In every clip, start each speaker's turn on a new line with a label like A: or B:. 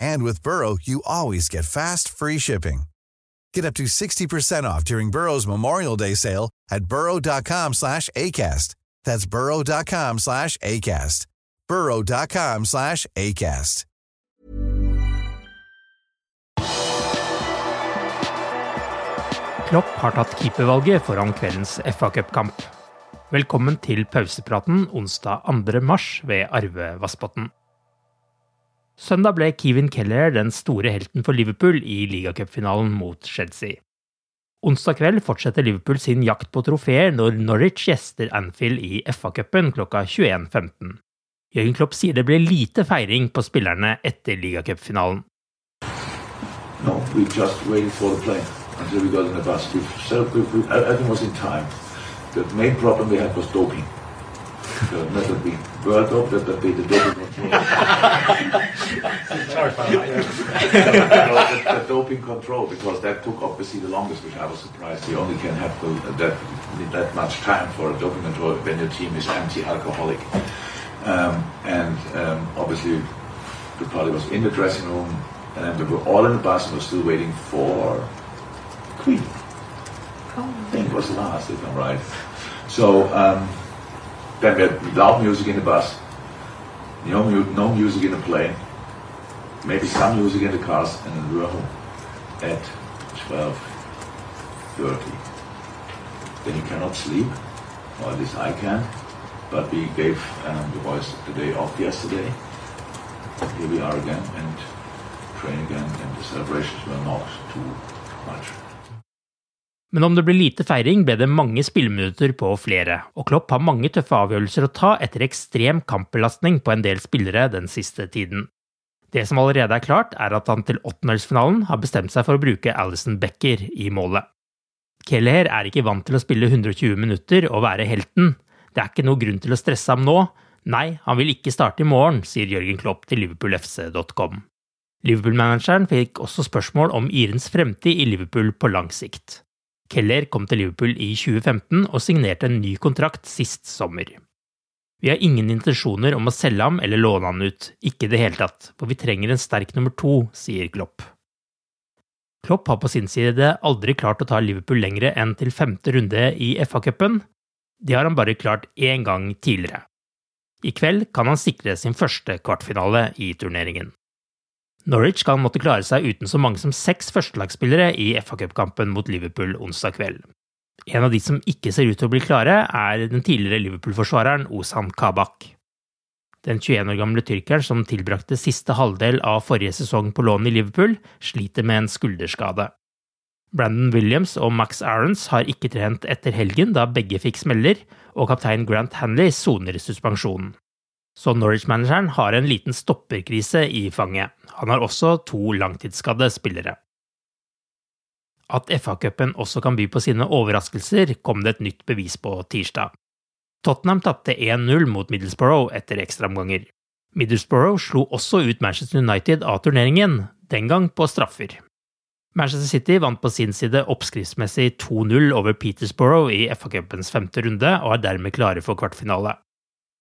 A: And with Burrow, you always get fast, free shipping. Get up to 60% off during Burrow's Memorial Day sale at burrow.com slash ACAST. That's burrow.com slash ACAST. burrow.com slash ACAST.
B: Klopp har tatt keepervalget foran kveldens FA Cup-kamp. Velkommen til pausepraten onsdag 2. mars ved Arve Vassbotn. Søndag ble Kevin Keller den store helten for Liverpool i ligacupfinalen mot Chelsea. Onsdag kveld fortsetter Liverpool sin jakt på trofeer når Norwich gjester Anfield i FA-cupen klokka 21.15. Jørgen Klopp sier det ble lite feiring på spillerne etter ligacupfinalen.
C: No, we just waited for the plane until we got in the bus. We, everything was in time. The main problem we had was doping. The method being World Cup, that would be the doping control.
D: Sorry for that.
C: the, the doping control, because that took obviously the longest, which I was surprised. You only can have the, that that much time for a doping control when your team is anti-alcoholic. Um, and um, obviously, the party was in the dressing room, and they were all in the bus and were still waiting for Queen. I think it was last, if I'm right. So um, then we had loud music in the bus, no, no music in the plane, maybe some music in the cars, and then we were home at 12.30. Then you cannot sleep, or at least I can't, but we gave um, the boys the day off yesterday. Here we are again, and train again, and the celebrations were not too much.
B: Men om det ble lite feiring, ble det mange spilleminutter på flere, og Klopp har mange tøffe avgjørelser å ta etter ekstrem kampbelastning på en del spillere den siste tiden. Det som allerede er klart, er at han til åttendelsfinalen har bestemt seg for å bruke Alison Becker i målet. Kelleher er ikke vant til å spille 120 minutter og være helten. Det er ikke noe grunn til å stresse ham nå. Nei, han vil ikke starte i morgen, sier Jørgen Klopp til liverpoolfc.com. Liverpool-manageren fikk også spørsmål om Irens fremtid i Liverpool på lang sikt. Keller kom til Liverpool i 2015 og signerte en ny kontrakt sist sommer. Vi har ingen intensjoner om å selge ham eller låne han ut, ikke i det hele tatt, for vi trenger en sterk nummer to, sier Klopp. Klopp har på sin side aldri klart å ta Liverpool lengre enn til femte runde i FA-cupen. Det har han bare klart én gang tidligere. I kveld kan han sikre sin første kvartfinale i turneringen. Norwich kan måtte klare seg uten så mange som seks førstelagsspillere i FA-cupkampen mot Liverpool onsdag kveld. En av de som ikke ser ut til å bli klare, er den tidligere Liverpool-forsvareren Ozan Kabak. Den 21 år gamle tyrkeren som tilbrakte siste halvdel av forrige sesong på lån i Liverpool, sliter med en skulderskade. Brandon Williams og Max Aarons har ikke trent etter helgen, da begge fikk smeller, og kaptein Grant Hanley soner suspensjonen. Så Norwich-manageren har en liten stopperkrise i fanget. Han har også to langtidsskadde spillere. At FA-cupen også kan by på sine overraskelser, kom det et nytt bevis på tirsdag. Tottenham tapte 1-0 mot Middlesbrough etter ekstraomganger. Middlesbrough slo også ut Manchester United av turneringen, den gang på straffer. Manchester City vant på sin side oppskriftsmessig 2-0 over Petersborough i FA-cupens femte runde og er dermed klare for kvartfinale.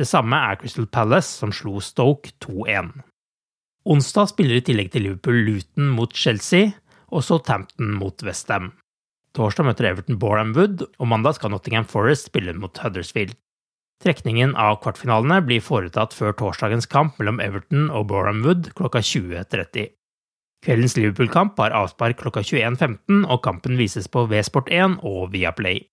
B: Det samme er Crystal Palace, som slo Stoke 2-1. Onsdag spiller i tillegg til Liverpool Luton mot Chelsea og Southampton mot Westham. Torsdag møter Everton Boreham Wood, og mandag skal Nottingham Forest spille mot Huddersfield. Trekningen av kvartfinalene blir foretatt før torsdagens kamp mellom Everton og Boreham Wood klokka 20.30. Kveldens Liverpool-kamp har avspark klokka 21.15, og kampen vises på Vsport1 og Viaplay.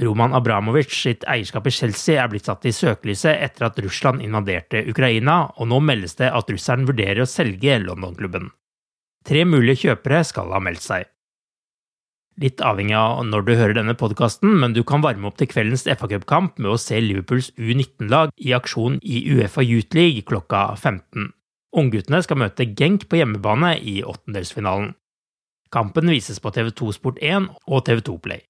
B: Roman Abramovic sitt eierskap i Chelsea er blitt satt i søkelyset etter at Russland invaderte Ukraina, og nå meldes det at russeren vurderer å selge London-klubben. Tre mulige kjøpere skal ha meldt seg. Litt avhengig av når du hører denne podkasten, men du kan varme opp til kveldens FA-cupkamp med å se Liverpools U19-lag i aksjon i Uefa Youth League klokka 15. Ungguttene skal møte Genk på hjemmebane i åttendelsfinalen. Kampen vises på TV2 Sport1 og TV2 Play.